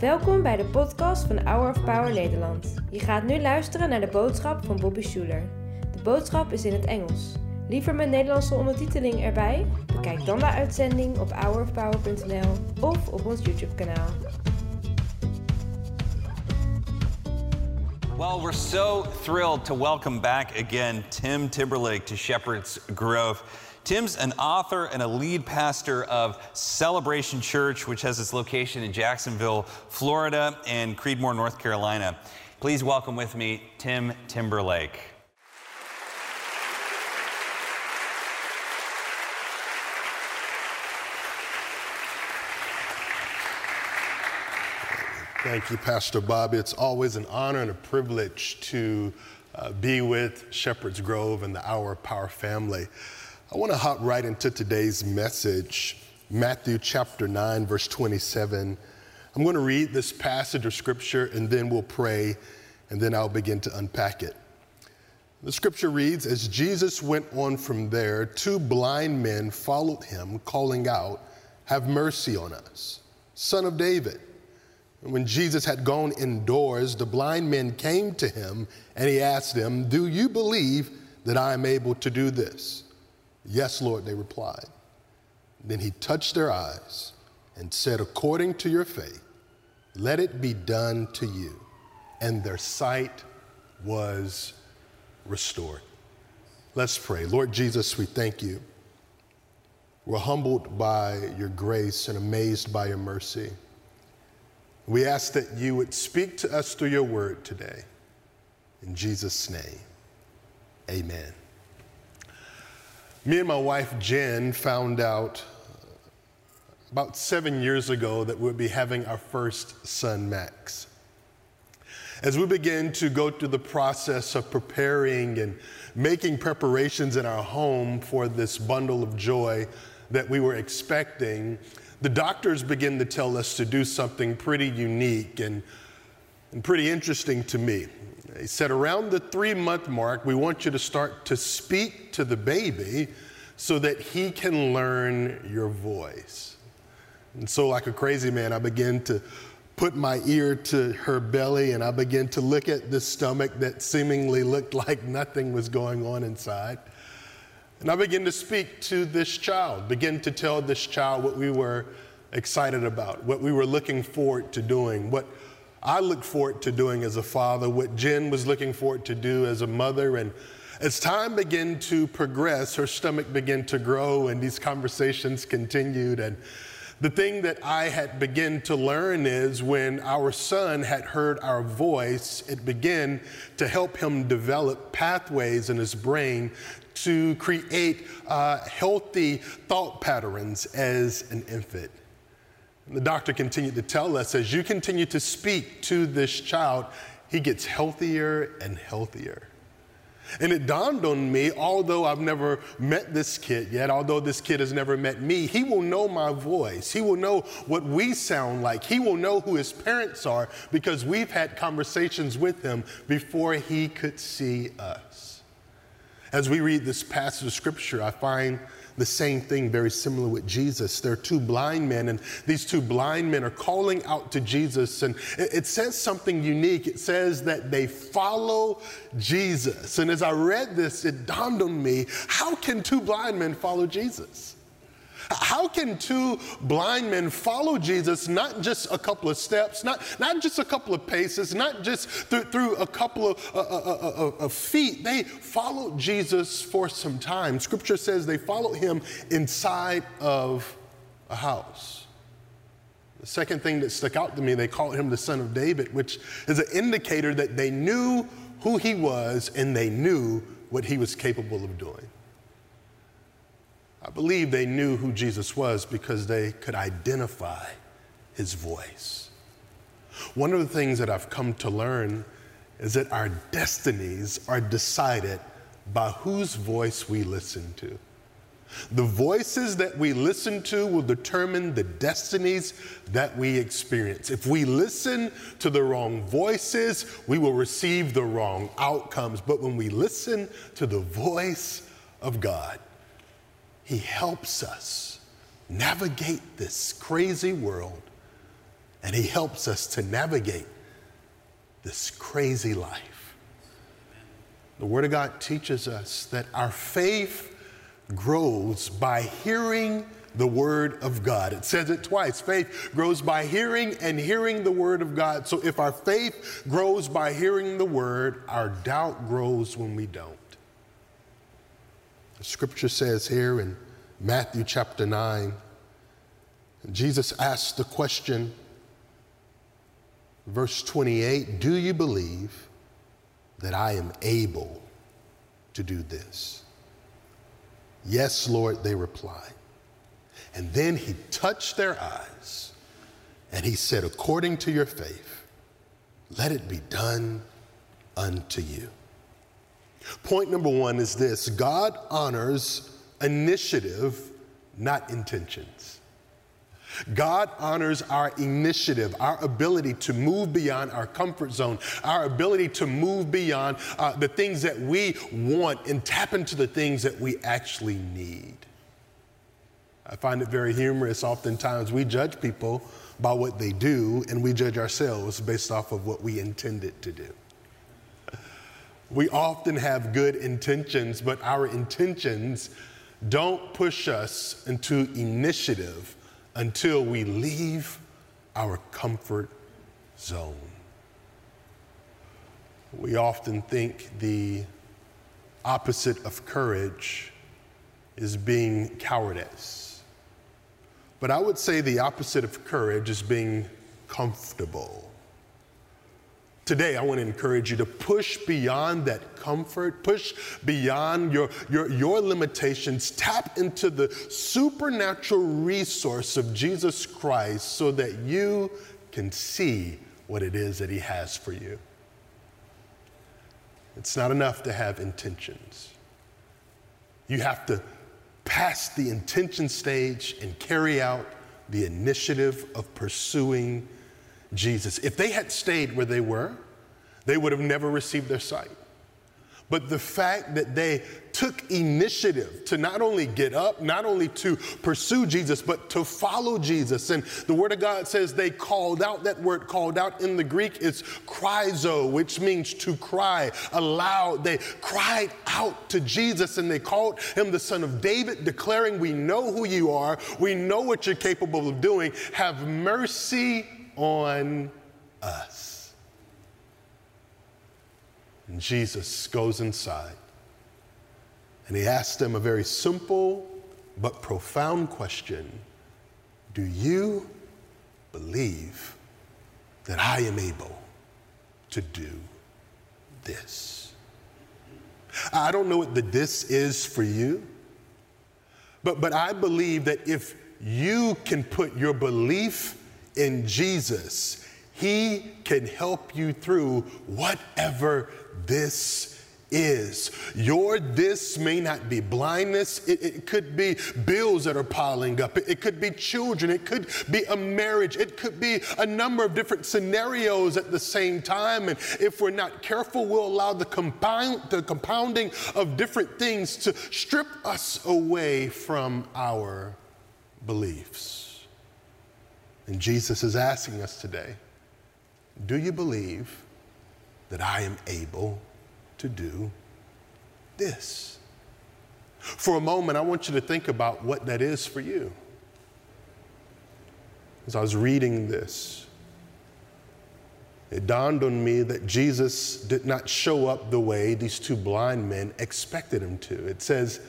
Welkom bij de podcast van Hour of Power Nederland. Je gaat nu luisteren naar de boodschap van Bobby Schuler. De boodschap is in het Engels. Liever met Nederlandse ondertiteling erbij? Bekijk dan de uitzending op hourofpower.nl of op ons YouTube kanaal. Well, we're so thrilled to welcome back again Tim Timberlake to Shepherd's Grove. Tim's an author and a lead pastor of Celebration Church, which has its location in Jacksonville, Florida, and Creedmoor, North Carolina. Please welcome with me Tim Timberlake. Thank you, Pastor Bob. It's always an honor and a privilege to uh, be with Shepherd's Grove and the Hour Power family. I want to hop right into today's message, Matthew chapter 9, verse 27. I'm going to read this passage of scripture and then we'll pray and then I'll begin to unpack it. The scripture reads As Jesus went on from there, two blind men followed him, calling out, Have mercy on us, son of David. When Jesus had gone indoors, the blind men came to him and he asked them, Do you believe that I am able to do this? Yes, Lord, they replied. Then he touched their eyes and said, According to your faith, let it be done to you. And their sight was restored. Let's pray. Lord Jesus, we thank you. We're humbled by your grace and amazed by your mercy. We ask that you would speak to us through your word today. In Jesus' name, amen. Me and my wife Jen found out about seven years ago that we'd be having our first son, Max. As we began to go through the process of preparing and making preparations in our home for this bundle of joy that we were expecting, the doctors begin to tell us to do something pretty unique and, and pretty interesting to me. They said around the three month mark, we want you to start to speak to the baby so that he can learn your voice. And so, like a crazy man, I began to put my ear to her belly and I began to look at the stomach that seemingly looked like nothing was going on inside. And I began to speak to this child, begin to tell this child what we were excited about, what we were looking forward to doing, what I looked forward to doing as a father, what Jen was looking forward to do as a mother. And as time began to progress, her stomach began to grow, and these conversations continued. And the thing that I had begun to learn is when our son had heard our voice, it began to help him develop pathways in his brain to create uh, healthy thought patterns as an infant. The doctor continued to tell us as you continue to speak to this child, he gets healthier and healthier. And it dawned on me, although I've never met this kid yet, although this kid has never met me, he will know my voice. He will know what we sound like. He will know who his parents are because we've had conversations with him before he could see us. As we read this passage of scripture, I find the same thing very similar with Jesus. There are two blind men, and these two blind men are calling out to Jesus. And it, says something unique. It says that they follow Jesus. And as I read this, it dawned on me how can two blind men follow Jesus? How can two blind men follow Jesus not just a couple of steps, not, not just a couple of paces, not just through, through a couple of, uh, uh, uh, feet? They followed Jesus for some time. Scripture says they followed him inside of a house. The second thing that stuck out to me, they called him the son of David, which is an indicator that they knew who he was and they knew what he was capable of doing. I believe they knew who Jesus was because they could identify his voice. One of the things that I've come to learn is that our destinies are decided by whose voice we listen to. The voices that we listen to will determine the destinies that we experience. If we listen to the wrong voices, we will receive the wrong outcomes. But when we listen to the voice of God, he helps us navigate this crazy world, and He helps us to navigate this crazy life. The Word of God teaches us that our faith grows by hearing the Word of God. It says it twice faith grows by hearing and hearing the Word of God. So if our faith grows by hearing the Word, our doubt grows when we don't. The scripture says here in Matthew chapter 9, Jesus asked the question, verse 28 Do you believe that I am able to do this? Yes, Lord, they replied. And then he touched their eyes and he said, According to your faith, let it be done unto you. Point number one is this God honors initiative, not intentions. God honors our initiative, our ability to move beyond our comfort zone, our ability to move beyond uh, the things that we want and tap into the things that we actually need. I find it very humorous. Oftentimes, we judge people by what they do, and we judge ourselves based off of what we intended to do. We often have good intentions, but our intentions don't push us into initiative until we leave our comfort zone. We often think the opposite of courage is being cowardice. But I would say the opposite of courage is being comfortable. Today, I want to encourage you to push beyond that comfort, push beyond your, your, your limitations, tap into the supernatural resource of Jesus Christ so that you can see what it is that He has for you. It's not enough to have intentions. You have to pass the intention stage and carry out the initiative of pursuing Jesus. If they had stayed where they were, they would have never received their sight. But the fact that they took initiative to not only get up, not only to pursue Jesus, but to follow Jesus. And the Word of God says they called out. That word called out in the Greek is chryzo, which means to cry aloud. They cried out to Jesus and they called him the Son of David, declaring, We know who you are, we know what you're capable of doing. Have mercy on us. And Jesus goes inside and he asks them a very simple but profound question Do you believe that I am able to do this? I don't know what the this is for you, but, but I believe that if you can put your belief in Jesus, He can help you through whatever this is. Your this may not be blindness, it, it, could be bills that are piling up, it, it could be children, it could be a marriage, it could be a number of different scenarios at the same time. And if we're not careful, we'll allow the, compound, the compounding of different things to strip us away from our beliefs. And Jesus is asking us today do you believe that I am able to do this? For a moment, I want you to think about what that is for you. As I was reading this, it dawned on me that Jesus did not show up the way these two blind men expected him to. It says,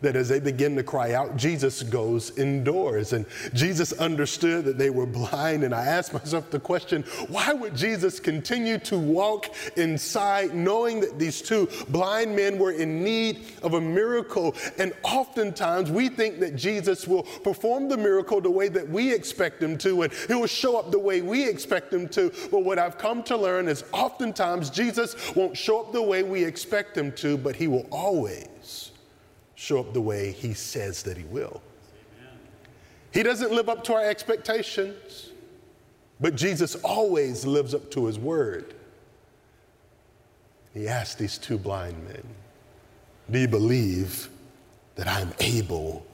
that as they begin to cry out, Jesus goes indoors. And Jesus understood that they were blind. And I asked myself the question why would Jesus continue to walk inside knowing that these two blind men were in need of a miracle? And oftentimes we think that Jesus will perform the miracle the way that we expect him to, and he will show up the way we expect him to. But what I've come to learn is oftentimes Jesus won't show up the way we expect him to, but he will always show up the way he says that he will. Amen. He doesn't live up to our expectations, but Jesus always lives up to his word. He asked these two blind men, Do you believe that I'm able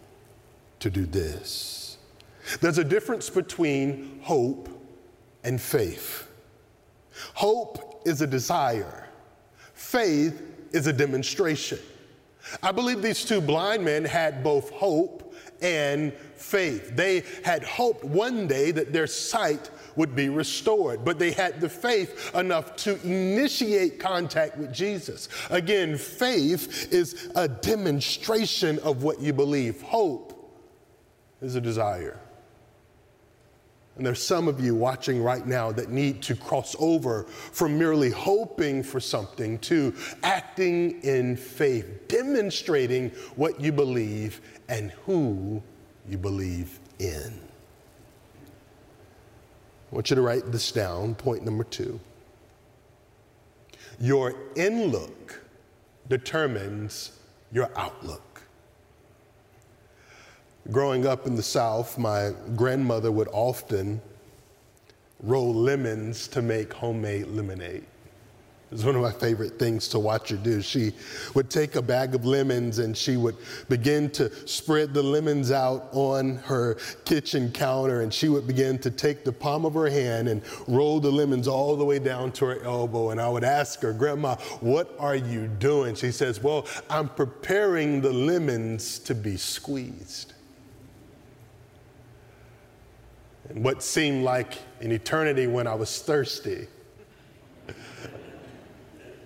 to do this? There's a difference between hope and faith. Hope is a desire, faith is a demonstration. I believe these two blind men had both hope and faith. They had hoped one day that their sight would be restored, but they had the faith enough to initiate contact with Jesus. Again, faith is a demonstration of what you believe, hope is a desire. And there's some of you watching right now that need to cross over from merely hoping for something to acting in faith, demonstrating what you believe and who you believe in. I want you to write this down, point number two. Your in look determines your outlook. Growing up in the South, my grandmother would often roll lemons to make homemade lemonade. It was one of my favorite things to watch her do. She would take a bag of lemons and she would begin to spread the lemons out on her kitchen counter and she would begin to take the palm of her hand and roll the lemons all the way down to her elbow. And I would ask her, Grandma, what are you doing? She says, Well, I'm preparing the lemons to be squeezed. And what seemed like an eternity when I was thirsty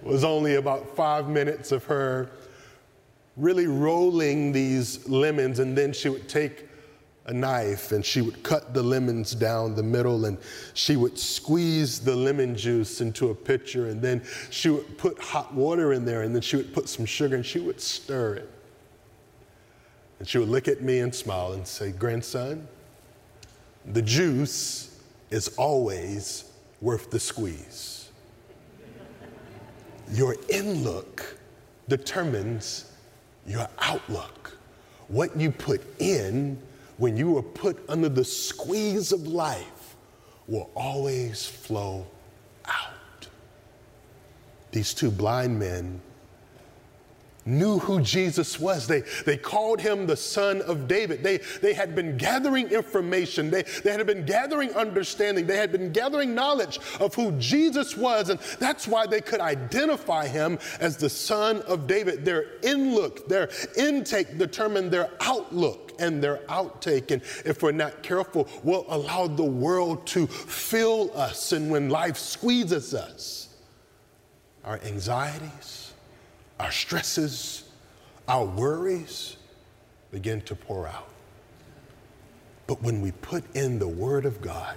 was only about five minutes of her really rolling these lemons, and then she would take a knife and she would cut the lemons down the middle and she would squeeze the lemon juice into a pitcher and then she would put hot water in there and then she would put some sugar and she would stir it. And she would look at me and smile and say, Grandson, the juice is always worth the squeeze. Your in look determines your outlook. What you put in when you are put under the squeeze of life will always flow out. These two blind men knew who Jesus was. They, they called him the son of David. They, they had been gathering information. They, they had been gathering understanding. They had been gathering knowledge of who Jesus was. And that's why they could identify him as the son of David. Their inlook, their intake determined their outlook and their outtake. And if we're not careful, we'll allow the world to fill us. And when life squeezes us, our anxieties, our stresses, our worries begin to pour out. But when we put in the Word of God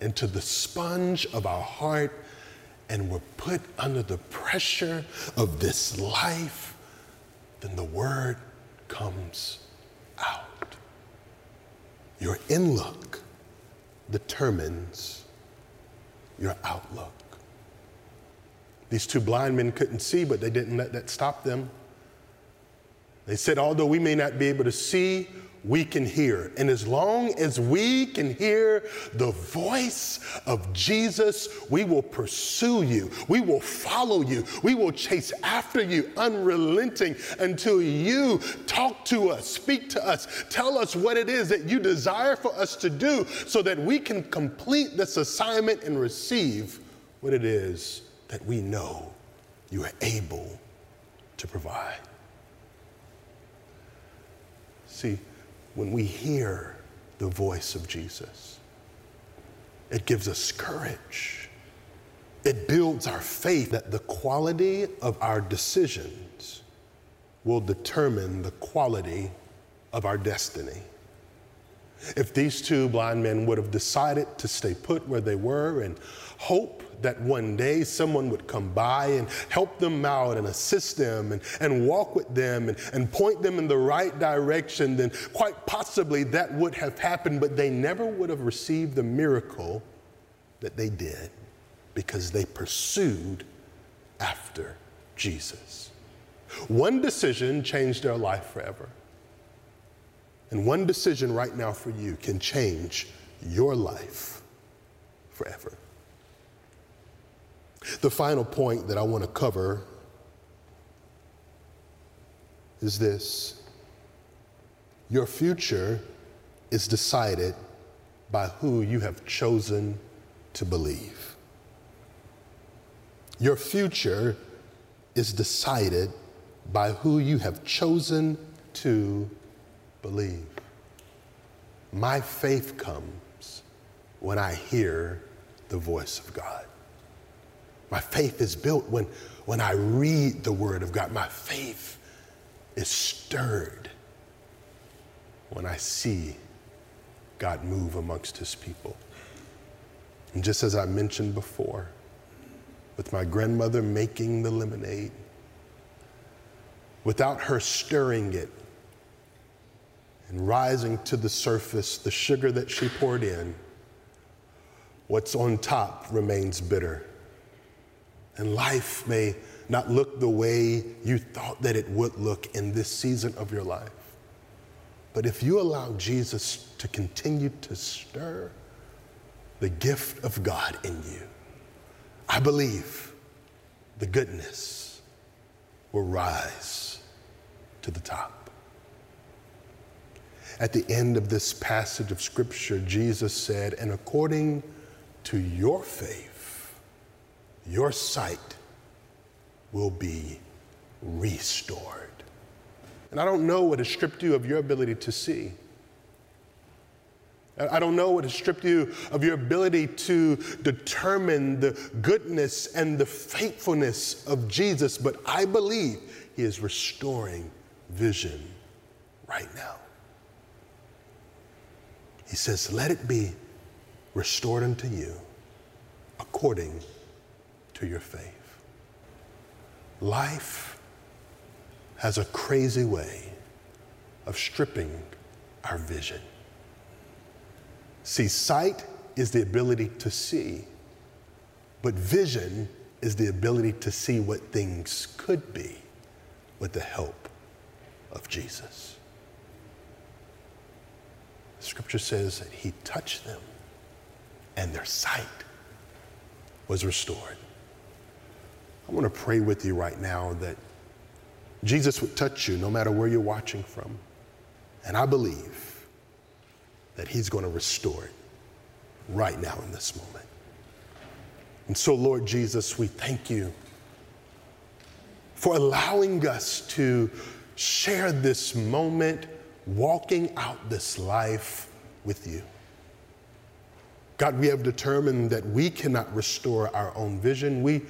into the sponge of our heart and we're put under the pressure of this life, then the Word comes out. Your inlook determines your outlook. These two blind men couldn't see, but they didn't let that stop them. They said, although we may not be able to see, we can hear. And as long as we can hear the voice of Jesus, we will pursue you. We will follow you. We will chase after you unrelenting until you talk to us, speak to us, tell us what it is that you desire for us to do so that we can complete this assignment and receive what it is that we know you are able to provide. See, when we hear the voice of Jesus, it gives us courage. It builds our faith that the quality of our decisions will determine the quality of our destiny. If these two blind men would have decided to stay put where they were and hope that one day someone would come by and help them out and assist them and, and walk with them and, and point them in the right direction, then quite possibly that would have happened, but they never would have received the miracle that they did because they pursued after Jesus. One decision changed their life forever. And one decision right now for you can change your life forever. The final point that I want to cover is this your future is decided by who you have chosen to believe. Your future is decided by who you have chosen to believe. My faith comes when I hear the voice of God. My faith is built when, when I read the Word of God. My faith is stirred when I see God move amongst His people. And just as I mentioned before, with my grandmother making the lemonade, without her stirring it and rising to the surface, the sugar that she poured in, what's on top remains bitter. And life may not look the way you thought that it would look in this season of your life. But if you allow Jesus to continue to stir the gift of God in you, I believe the goodness will rise to the top. At the end of this passage of Scripture, Jesus said, And according to your faith, your sight will be restored. And I don't know what has stripped you of your ability to see. I don't know what has stripped you of your ability to determine the goodness and the faithfulness of Jesus, but I believe He is restoring vision right now. He says, Let it be restored unto you according to your faith. Life has a crazy way of stripping our vision. See, sight is the ability to see, but vision is the ability to see what things could be with the help of Jesus. Scripture says that he touched them and their sight was restored. I want to pray with you right now that Jesus would touch you no matter where you're watching from. And I believe that He's going to restore it right now in this moment. And so, Lord Jesus, we thank you for allowing us to share this moment, walking out this life with you. God, we have determined that we cannot restore our own vision. We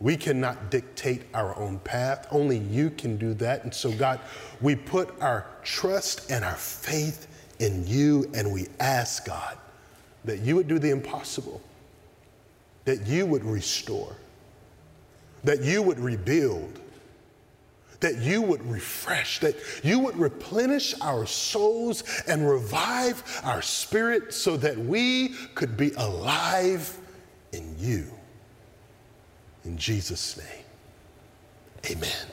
we cannot dictate our own path. Only you can do that. And so, God, we put our trust and our faith in you, and we ask, God, that you would do the impossible, that you would restore, that you would rebuild, that you would refresh, that you would replenish our souls and revive our spirit so that we could be alive in you. In Jesus' name, amen.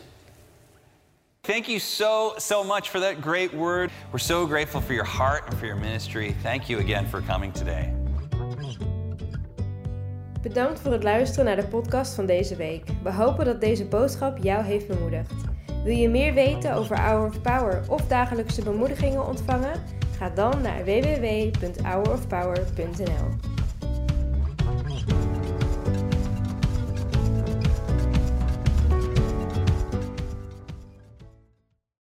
Thank you so, so much for that great word. We're so grateful for your heart and for your ministry. Thank you again for coming today. Bedankt voor het luisteren naar de podcast van deze week. We hopen dat deze boodschap jou heeft bemoedigd. Wil je meer weten over Hour of Power of dagelijkse bemoedigingen ontvangen? Ga dan naar www.hourofpower.nl.